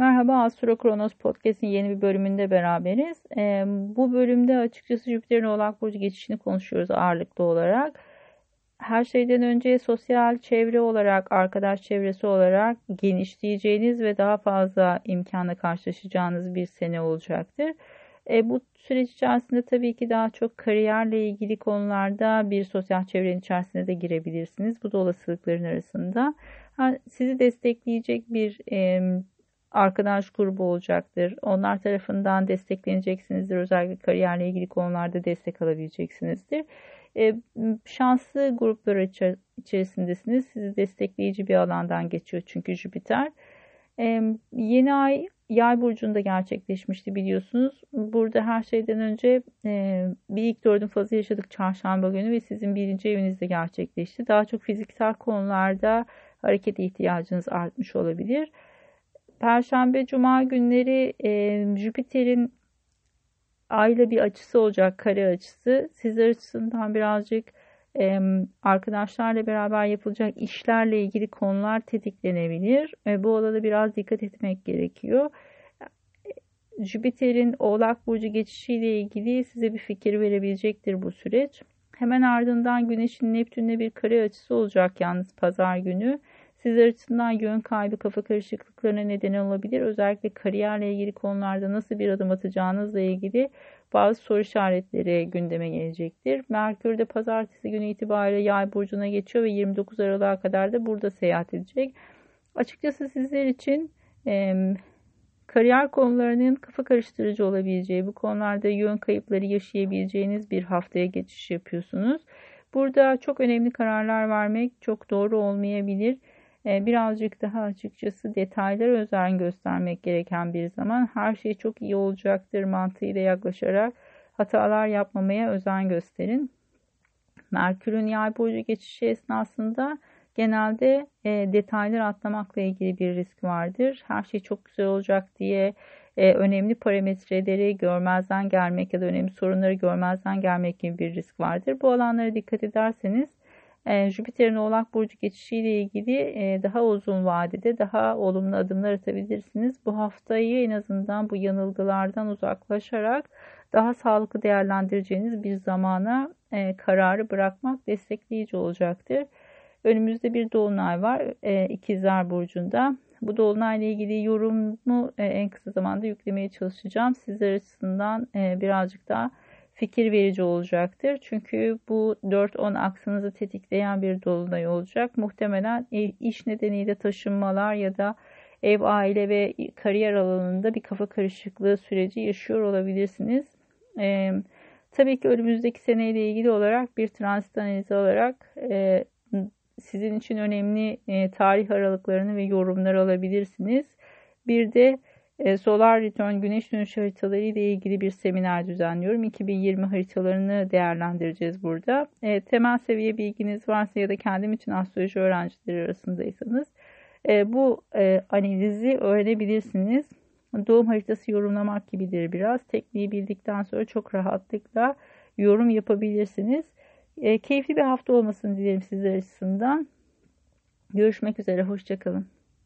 Merhaba Astro Kronos Podcast'in yeni bir bölümünde beraberiz. Ee, bu bölümde açıkçası Jüpiter'in Oğlak Burcu geçişini konuşuyoruz ağırlıklı olarak. Her şeyden önce sosyal çevre olarak, arkadaş çevresi olarak genişleyeceğiniz ve daha fazla imkanla karşılaşacağınız bir sene olacaktır. E, bu süreç içerisinde tabii ki daha çok kariyerle ilgili konularda bir sosyal çevrenin içerisine de girebilirsiniz. Bu da olasılıkların arasında. Ha, sizi destekleyecek bir e, arkadaş grubu olacaktır. Onlar tarafından destekleneceksinizdir. Özellikle kariyerle ilgili konularda destek alabileceksinizdir. E, şanslı gruplar içerisindesiniz. Sizi destekleyici bir alandan geçiyor çünkü Jüpiter. E, yeni ay yay burcunda gerçekleşmişti biliyorsunuz. Burada her şeyden önce e, bir ilk dördün fazı yaşadık çarşamba günü ve sizin birinci evinizde gerçekleşti. Daha çok fiziksel konularda hareket ihtiyacınız artmış olabilir. Perşembe, Cuma günleri e, Jüpiter'in ayla bir açısı olacak, kare açısı. Sizler açısından birazcık e, arkadaşlarla beraber yapılacak işlerle ilgili konular tetiklenebilir. E, bu alanda biraz dikkat etmek gerekiyor. Jüpiter'in Oğlak Burcu geçişiyle ilgili size bir fikir verebilecektir bu süreç. Hemen ardından Güneş'in Neptün'le bir kare açısı olacak yalnız pazar günü. Sizler açısından yön kaybı, kafa karışıklıklarına neden olabilir. Özellikle kariyerle ilgili konularda nasıl bir adım atacağınızla ilgili bazı soru işaretleri gündeme gelecektir. Merkür de pazartesi günü itibariyle yay burcuna geçiyor ve 29 Aralık'a kadar da burada seyahat edecek. Açıkçası sizler için e, kariyer konularının kafa karıştırıcı olabileceği, bu konularda yön kayıpları yaşayabileceğiniz bir haftaya geçiş yapıyorsunuz. Burada çok önemli kararlar vermek çok doğru olmayabilir. Ee, birazcık daha açıkçası detaylara özen göstermek gereken bir zaman her şey çok iyi olacaktır mantığıyla yaklaşarak hatalar yapmamaya özen gösterin. Merkür'ün yay burcu geçişi esnasında genelde e, detaylar atlamakla ilgili bir risk vardır. Her şey çok güzel olacak diye e, önemli parametreleri görmezden gelmek ya da önemli sorunları görmezden gelmek gibi bir risk vardır. Bu alanlara dikkat ederseniz e, Jüpiter'in Oğlak Burcu geçişiyle ilgili e, daha uzun vadede daha olumlu adımlar atabilirsiniz. Bu haftayı en azından bu yanılgılardan uzaklaşarak daha sağlıklı değerlendireceğiniz bir zamana e, kararı bırakmak destekleyici olacaktır. Önümüzde bir dolunay var e, İkizler Burcu'nda. Bu dolunayla ilgili yorumu e, en kısa zamanda yüklemeye çalışacağım. Sizler açısından e, birazcık daha fikir verici olacaktır. Çünkü bu 4-10 aksınızı tetikleyen bir dolunay olacak. Muhtemelen iş nedeniyle taşınmalar ya da ev, aile ve kariyer alanında bir kafa karışıklığı süreci yaşıyor olabilirsiniz. Ee, tabii ki önümüzdeki seneyle ilgili olarak bir transit analizi olarak e, sizin için önemli e, tarih aralıklarını ve yorumları alabilirsiniz. Bir de e, Solar Return Güneş dönüş haritaları ile ilgili bir seminer düzenliyorum. 2020 haritalarını değerlendireceğiz burada. E, temel seviye bilginiz varsa ya da kendim için astroloji öğrencileri arasındaysanız e, bu analizi öğrenebilirsiniz. Doğum haritası yorumlamak gibidir biraz. Tekniği bildikten sonra çok rahatlıkla yorum yapabilirsiniz. Keyifli bir hafta olmasını dilerim sizler açısından. Görüşmek üzere, hoşçakalın.